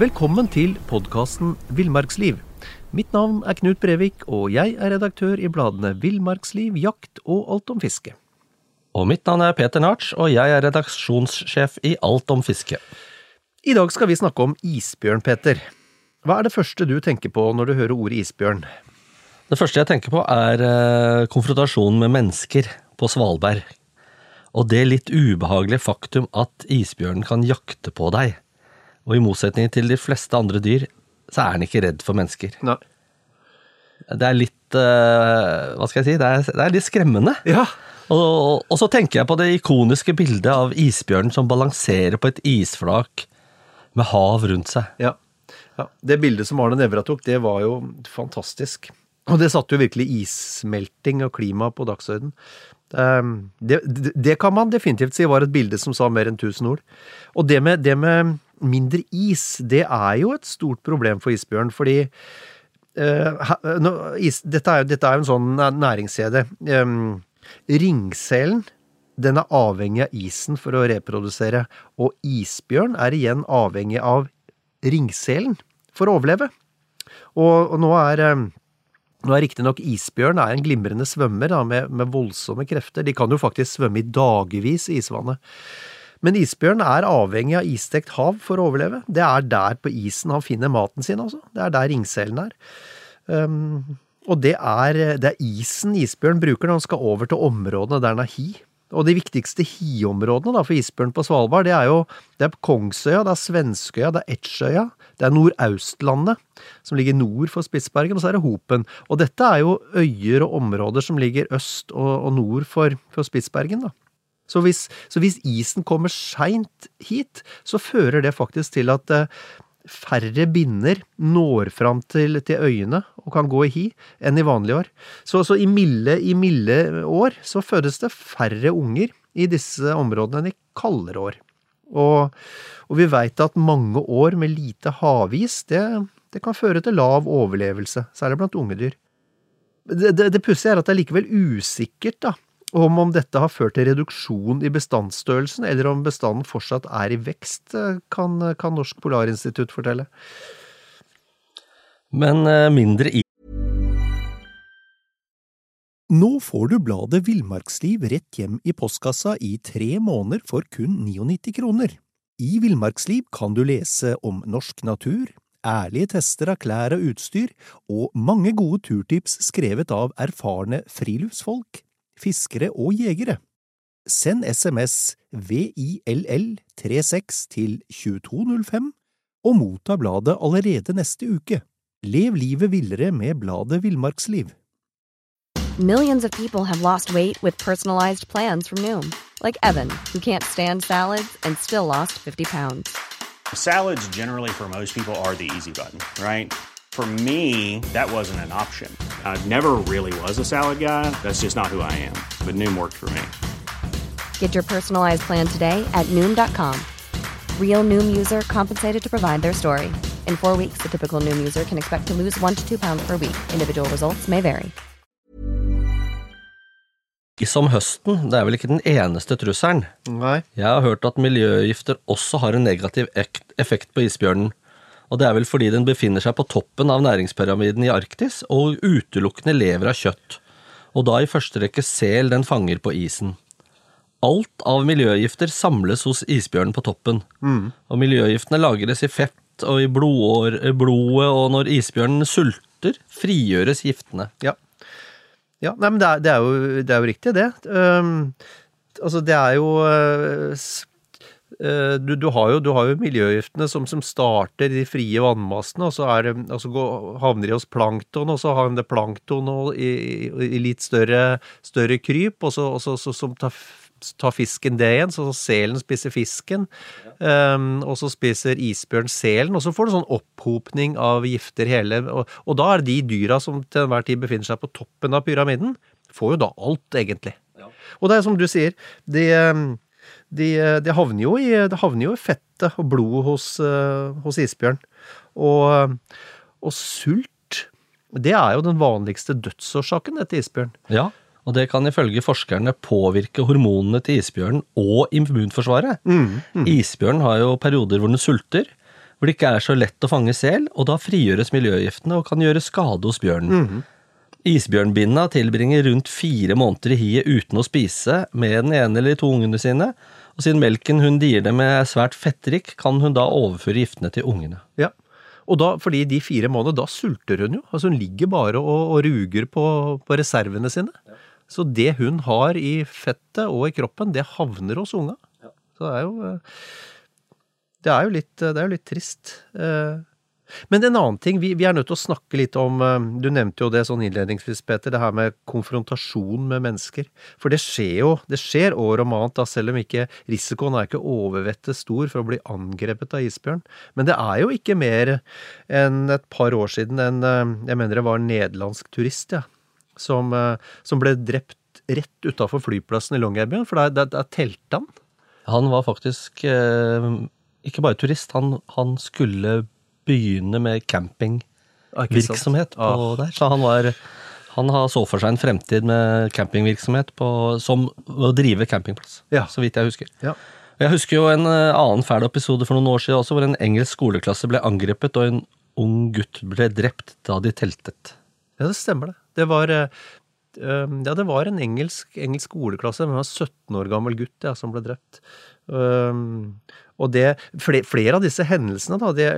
Velkommen til podkasten Villmarksliv. Mitt navn er Knut Brevik, og jeg er redaktør i bladene Villmarksliv, Jakt og Alt om fiske. Og mitt navn er Peter Narts, og jeg er redaksjonssjef i Alt om fiske. I dag skal vi snakke om isbjørn, Peter. Hva er det første du tenker på når du hører ordet isbjørn? Det første jeg tenker på, er eh, konfrontasjonen med mennesker på Svalbard. Og det litt ubehagelige faktum at isbjørnen kan jakte på deg. Og i motsetning til de fleste andre dyr, så er den ikke redd for mennesker. Nei. Det er litt uh, Hva skal jeg si? Det er, det er litt skremmende. Ja. Og, og så tenker jeg på det ikoniske bildet av isbjørnen som balanserer på et isflak med hav rundt seg. ja. ja. Det bildet som Arne Nævra tok, det var jo fantastisk. Og det satte jo virkelig issmelting og klima på dagsorden. Um, det, det, det kan man definitivt si var et bilde som sa mer enn tusen ord. Og det med, det med mindre is, det er jo et stort problem for isbjørn, fordi uh, ha- nå, is, dette, er, dette er jo en sånn næ- næringskjede. Um, ringselen den er avhengig av isen for å reprodusere, og isbjørn er igjen avhengig av ringselen for å overleve. Og, og nå er um, nå er riktignok isbjørn er en glimrende svømmer da, med, med voldsomme krefter. De kan jo faktisk svømme i dagevis i isvannet. Men isbjørn er avhengig av isstekt hav for å overleve. Det er der på isen han finner maten sin, altså. Det er der ringselen er. Um, og det er, det er isen isbjørn bruker når han skal over til områdene der han er hi. Og de viktigste hiområdene for isbjørn på Svalbard, det er jo det er Kongsøya, det er Svenskøya, det er Etsjøya, det er Nordaustlandet, som ligger nord for Spitsbergen, og så er det Hopen. Og dette er jo øyer og områder som ligger øst og, og nord for, for Spitsbergen, da. Så hvis, så hvis isen kommer seint hit, så fører det faktisk til at eh, færre binner når fram til, til øyene og kan gå i hi enn i vanlige år. Så, så i, milde, i milde år så fødes det færre unger i disse områdene enn i kaldere år. Og, og vi veit at mange år med lite havis, det, det kan føre til lav overlevelse, særlig blant unge dyr. Det, det, det pussige er at det er likevel usikkert da, om om dette har ført til reduksjon i bestandsstørrelsen, eller om bestanden fortsatt er i vekst, eh, kan, kan Norsk Polarinstitutt fortelle. Men eh, mindre i Nå får du bladet Villmarksliv rett hjem i postkassa i tre måneder for kun 99 kroner. I Villmarksliv kan du lese om norsk natur, ærlige tester av klær og utstyr, og mange gode turtips skrevet av erfarne friluftsfolk, fiskere og jegere. Send SMS VILL36 til 2205 og motta bladet allerede neste uke. Lev livet villere med bladet Villmarksliv. Millions of people have lost weight with personalized plans from Noom, like Evan, who can't stand salads and still lost 50 pounds. Salads, generally, for most people, are the easy button, right? For me, that wasn't an option. I never really was a salad guy. That's just not who I am. But Noom worked for me. Get your personalized plan today at Noom.com. Real Noom user compensated to provide their story. In four weeks, the typical Noom user can expect to lose one to two pounds per week. Individual results may vary. Som høsten, det er vel ikke den eneste trusselen. Nei. Jeg har hørt at miljøgifter også har en negativ effekt på isbjørnen. Og det er vel fordi den befinner seg på toppen av næringspyramiden i Arktis og utelukkende lever av kjøtt. Og da i første rekke sel den fanger på isen. Alt av miljøgifter samles hos isbjørnen på toppen. Og miljøgiftene lagres i fett og i blodår, blodet, og når isbjørnen sulter, frigjøres giftene. Ja. ja nei, men det er, det er, jo, det er jo riktig, det. Um, altså, det er jo uh, du, du, har jo, du har jo miljøgiftene som, som starter i de frie vannmassene, og så er det, altså går, havner de hos plankton, og så har de det plankton i, i, i litt større, større kryp, og så, og så, så, som tar, tar fisken det igjen, så selen spiser fisken, um, og så spiser isbjørn selen, og så får du sånn opphopning av gifter hele, og, og da er det de dyra som til enhver tid befinner seg på toppen av pyramiden, får jo da alt, egentlig. Og det er som du sier, de, um, de, de, havner, jo i, de havner jo i fettet og blodet hos, uh, hos isbjørn. Og, og sult, det er jo den vanligste dødsårsaken etter isbjørn. Ja, og det kan ifølge forskerne påvirke hormonene til isbjørnen og immunforsvaret. Isbjørnen har jo perioder hvor den sulter, hvor det ikke er så lett å fange sel, og da frigjøres miljøgiftene og kan gjøre skade hos bjørnen. Isbjørnbinna tilbringer rundt fire måneder i hiet uten å spise med den ene eller de to ungene sine, og siden melken hun dier det med er svært fettrik, kan hun da overføre giftene til ungene. Ja. Og da, fordi de fire månedene, da sulter hun jo. Altså Hun ligger bare og, og ruger på, på reservene sine. Så det hun har i fettet og i kroppen, det havner hos unga. Så det er jo eh, Det er jo litt, det er jo litt trist. Eh, Men en annen ting, vi, vi er nødt til å snakke litt om eh, Du nevnte jo det sånn innledningsvis, Peter, det her med konfrontasjon med mennesker. For det skjer jo, det skjer år om annet, da, selv om ikke risikoen er ikke overvettet stor for å bli angrepet av isbjørn. Men det er jo ikke mer enn et par år siden en Jeg mener det var en nederlandsk turist, ja som, eh, som ble drept rett utafor flyplassen i Longyearbyen, for der, der, der telte han. Han var faktisk eh, ikke bare turist, han, han skulle begynne med campingvirksomhet Ah, på der. Så han var han har så for seg en fremtid med campingvirksomhet på, som å drive campingplass, Ja. så vidt jeg husker. Ja. Jeg husker jo en eh, annen fæl episode for noen år siden også, hvor en engelsk skoleklasse ble angrepet, og en ung gutt ble drept da de teltet. Ja, det stemmer det. Det var, eh, um, ja, det var en engelsk, engelsk skoleklasse med en 17 år gammel gutt ja, som ble drept. Um, og det, flere, flere av disse hendelsene, da, det,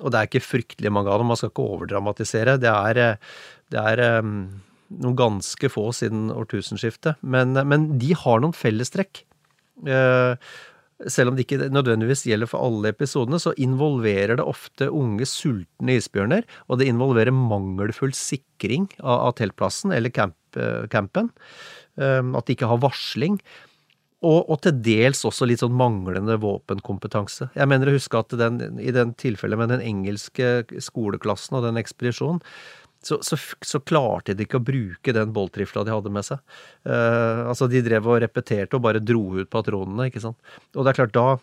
og det er ikke fryktelig mange av dem, man skal ikke overdramatisere, det er, eh, det er um, noen ganske få siden årtusenskiftet, men, men de har noen fellestrekk. Uh, selv om det ikke nødvendigvis gjelder for alle episodene, så involverer det ofte unge, sultne isbjørner, og det involverer mangelfull sikring av, av teltplassen eller camp, eh, campen. Eh, At de ikke har varsling. Og, og til dels også litt sånn manglende våpenkompetanse. Jeg mener å huske at den, i den tilfellet med den engelske skoleklassen og den ekspedisjonen, så, så, så klarte de ikke å bruke den boltrifla de hadde med seg. Uh, altså, de drev og repeterte og bare dro ut patronene, ikke sant. Og det er klart, da,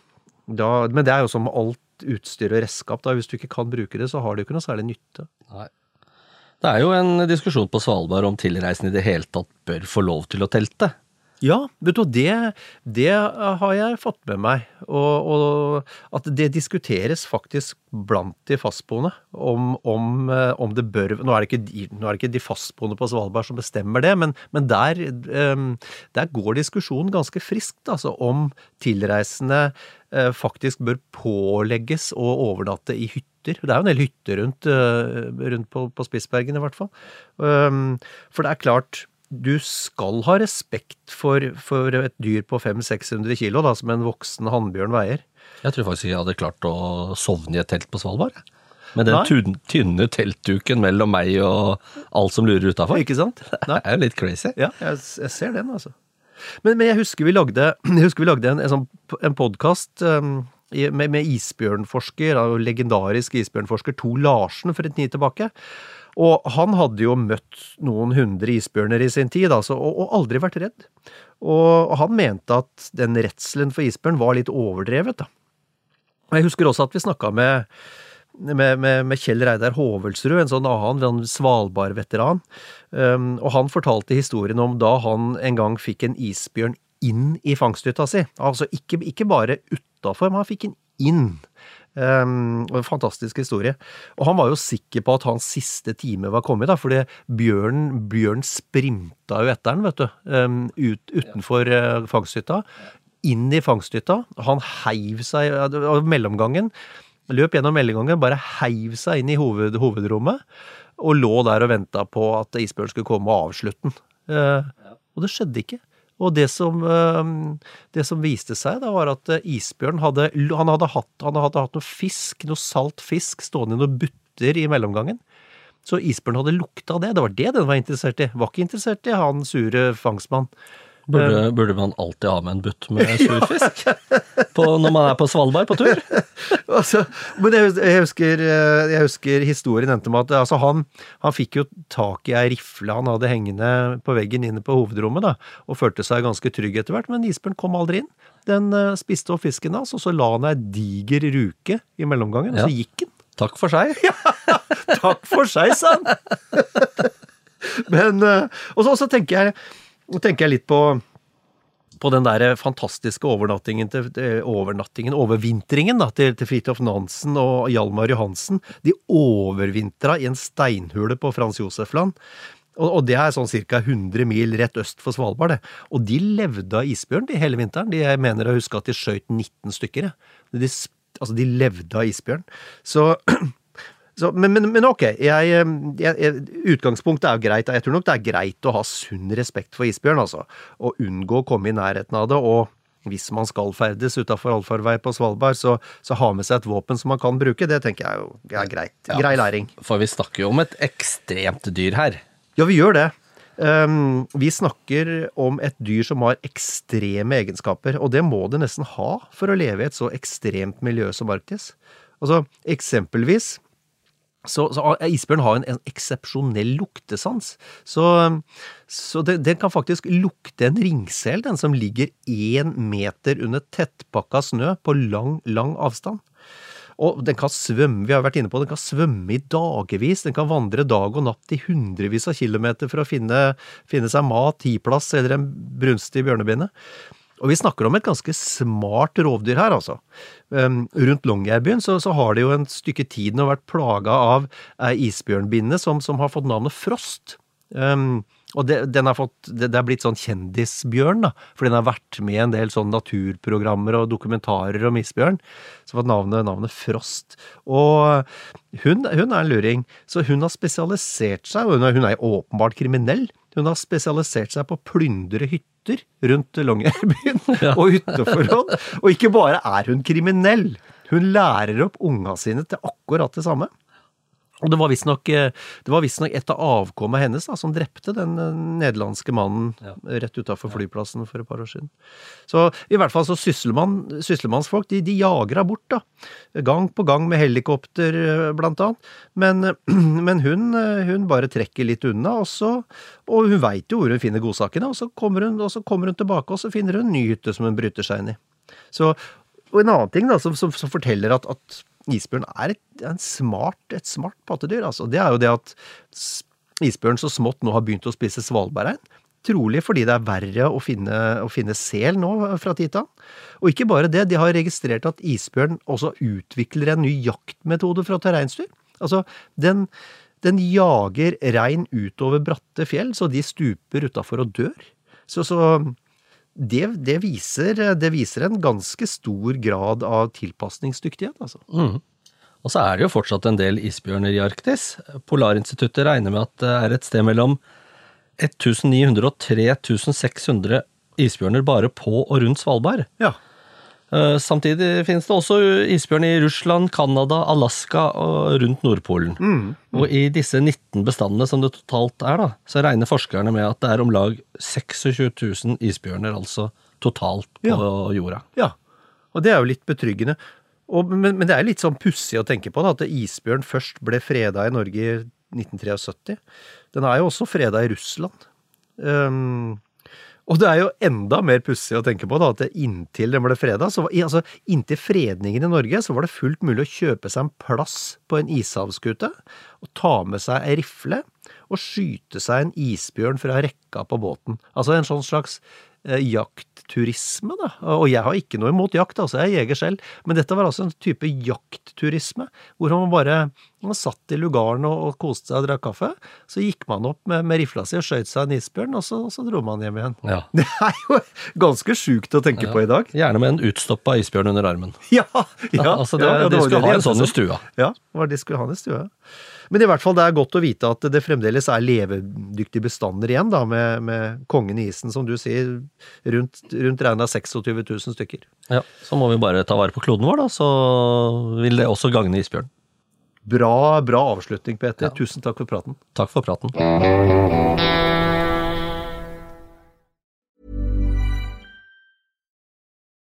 da Men det er jo som med alt utstyr og redskap, da. Hvis du ikke kan bruke det, så har det jo ikke noe særlig nytte. Nei. Det er jo en diskusjon på Svalbard om tilreisende i det hele tatt bør få lov til å telte. Ja, vet du, det, det har jeg fått med meg. Og, og at det diskuteres faktisk blant de fastboende om, om, eh, om det bør nå er det, ikke nå er det ikke de fastboende på Svalbard som bestemmer det, men, men der, eh, der går diskusjonen ganske friskt, altså om tilreisende eh, faktisk bør pålegges å overnatte i hytter. Det er jo en del hytter rundt, eh, rundt på, på Spitsbergen, i hvert fall. Um, For det er klart, du skal ha respekt for, for et dyr på 500-600 kilo, da, som en voksen hannbjørn veier. Jeg tror faktisk jeg hadde klart å sovne i et telt på Svalbard. Med den Nei. tynne, teltduken mellom meg og alt som lurer utafor. Ikke sant? Det er jo litt crazy. Ja, jeg, jeg ser den, altså. Men, men jeg husker vi lagde, husker vi lagde en, en, sånn, en podkast um, med, med isbjørnforsker, legendarisk isbjørnforsker To Larsen for en tid tilbake. Og han hadde jo møtt noen hundre isbjørner i sin tid, altså, og, og aldri vært redd. Og han mente at den redselen for isbjørn var litt overdrevet, da. Jeg husker også at vi snakka med, med, med, med Kjell Reidar Hovelsrud, en sånn annen en Svalbard-veteran. Um, og han fortalte historien om da han en gang fikk en isbjørn inn i fangsthytta si. Altså ikke, ikke bare utafor, men han fikk den inn. Um, en fantastisk historie. Og han var jo sikker på at hans siste time var kommet, da, fordi bjørnen, bjørn sprinta jo etter den, vet du. Um, ut, utenfor uh, fangsthytta. Inn i fangsthytta. Han heiv seg av mellomgangen. Løp gjennom mellomgangen, bare heiv seg inn i hoved, hovedrommet. Og lå der og venta på at isbjørn skulle komme og avslutte den. Uh, og det skjedde ikke. Og det som, det som viste seg, da, var at isbjørnen isbjørn hadde, han hadde, hatt, han hadde hatt noe fisk, noe salt fisk, stående i noen butter i mellomgangen. Så isbjørn hadde lukta det. Det var det den var interessert i. Var ikke interessert i han sure fangstmann. Burde, burde man alltid ha med en butt med surfisk på, når man er på Svalbard på tur? Altså, men jeg, jeg, husker, eh, jeg husker historien endte med at altså han, han fikk jo tak i ei rifle han hadde hengende på veggen inne på hovedrommet, da, og følte seg ganske trygg etter hvert, men isbjørn kom aldri inn. Den eh, spiste opp fisken hans, og så la han ei diger ruke i mellomgangen, og Ja. så gikk den. Takk for seg. Takk for seg, sa han! Men, eh, og så tenker jeg, nå tenker jeg litt på på den der fantastiske overnattingen, til, overnattingen overvintringen da, til, til Fridtjof Nansen og Hjalmar Johansen. De overvintra i en steinhule på Frans Josef-land. Og, det er sånn ca. 100 mil rett øst for Svalbard. det. Og de levde av isbjørn de hele vinteren. De, jeg mener å huske at de skjøt 19 stykker. De, altså, de levde av isbjørn. Så så, men, men, men, ok, jeg, jeg, utgangspunktet er jo greit. Jeg tror nok det er greit å ha sunn respekt for isbjørn, altså. Og unngå å komme i nærheten av det. Og hvis man skal ferdes utafor allfarvei på Svalbard, så, så, ha med seg et våpen som man kan bruke. Det tenker jeg jo er greit. Ja, Grei læring. For vi snakker jo om et ekstremt dyr her. Ja, vi gjør det. Um, vi snakker om et dyr som har ekstreme egenskaper, og det må det nesten ha for å leve i et så ekstremt miljø som Arktis. Altså, eksempelvis så, så isbjørn har en, en eksepsjonell luktesans. Så, så den kan faktisk lukte en ringsel, den som ligger én meter under tettpakka snø på lang, lang avstand. Og den kan svømme, vi har vært inne på, den kan svømme i dagevis. Den kan vandre dag og natt i hundrevis av kilometer for å finne, finne seg mat, tiplass eller en brunstig bjørnebinne. Og vi snakker om et ganske smart rovdyr her, altså. Um, rundt Longyearbyen så, så, har det jo en stykke tid nå vært plaga av ei isbjørnbinne som, som, har fått navnet Frost. Um, og det, fått, det, det er blitt sånn kjendisbjørn, da, for den har vært med i en del sånn naturprogrammer og dokumentarer om isbjørn. Så har fått navnet, navnet Frost. Og hun, hun, er en luring, så hun har spesialisert seg, og hun er, hun er åpenbart kriminell. Hun har spesialisert seg på å plyndre hytter hytter rundt Longyearbyen ja. og hytteforhold. Og ikke bare er hun kriminell, hun lærer opp unga sine til akkurat det samme. Og det var visstnok visst et av avkommet hennes da, som drepte den eh, nederlandske mannen ja. rett utafor flyplassen for et par år siden. Så i hvert fall så sysselmann, sysselmannsfolk de, de jager henne bort, da. Gang på gang med helikopter, eh, blant annet. Men, men hun, hun, bare trekker litt unna, og, så, og hun veit jo hvor hun finner godsakene, og så, kommer hun, og så kommer hun tilbake, og så finner hun en ny hytte som hun bryter seg inn i. Så, og en annen ting da, som, som, som forteller at, at isbjørn er et, smart, et smart pattedyr. Altså. Det er jo det at isbjørn så smått nå har begynt å spise svalbardrein. Trolig fordi det er verre å finne, å finne sel nå fra tid til annen. Og ikke bare det, de har registrert at isbjørn også utvikler en ny jaktmetode for å ta reinsdyr. Altså, den, den jager rein utover bratte fjell, så de stuper utafor og dør. Så, så det, det, viser, det, viser, en ganske stor grad av tilpasningsdyktighet, altså. Mm. Og så er det jo fortsatt en del isbjørner i Arktis. Polarinstituttet regner med at det er et sted mellom 1900 og 3600 isbjørner bare på og rundt Svalbard. Ja. Eh, samtidig finnes det også isbjørn i Russland, Canada, Alaska og rundt Nordpolen. Mm, mm. Og i disse 19 bestandene som det totalt er, da, så regner forskerne med at det er om lag 26 000 isbjørner altså totalt på ja. jorda. Ja, og det er jo litt betryggende. Og, men, men, det er litt sånn pussig å tenke på da, at isbjørn først ble freda i Norge i 1973. Den er jo også freda i Russland. Um, og det er jo enda mer pussig å tenke på da, at inntil den ble freda, så altså, inntil fredningen i Norge, så var det fullt mulig å kjøpe seg en plass på en ishavsskute, og ta med seg ei rifle og skyte seg en isbjørn fra rekka på båten. Altså en sånn slags Eh, jaktturisme, da. Og jeg har ikke noe imot jakt, altså, jeg er jeger selv, men dette var altså en type jaktturisme, hvor man bare man satt i lugaren og, og koste seg og drakk kaffe. Så gikk man opp med, med rifla si og skjøt seg en isbjørn, og så, så, dro man hjem igjen. Ja. Det er jo ganske sjukt å tenke ja. på i dag. Gjerne med en utstoppa isbjørn under armen. Ja, ja, altså det, det de skulle ha en sånn i stua. Ja, det var de skulle ha en i stua. Men i hvert fall det er godt å vite at det fremdeles er levedyktige bestander igjen, da, med, med kongen i isen, som du sier, rundt, rundt regna 26 000 stykker. Ja, så må vi bare ta vare på kloden vår, da, så vil det også gagne isbjørn. Bra, bra avslutning, Peter. Ja. Tusen takk for praten. Takk for praten.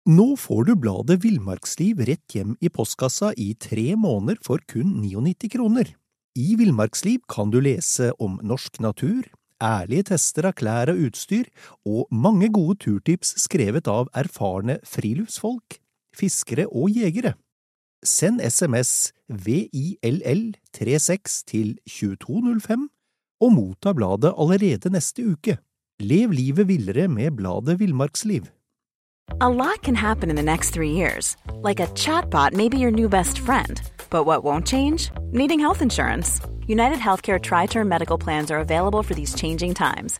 Nå får du bladet Villmarksliv rett hjem i postkassa i tre måneder for kun 99 kroner. I Villmarksliv kan du lese om norsk natur, ærlige tester av klær og utstyr, og mange gode turtips skrevet av erfarne friluftsfolk, fiskere og jegere. Send SMS VILL36 til 2205 og motta bladet allerede neste uke. Lev livet villere med bladet Villmarksliv. A lot can happen in the next three years. Like a chatbot may be your new best friend. But what won't change? Needing health insurance. United Healthcare Tri Term Medical Plans are available for these changing times.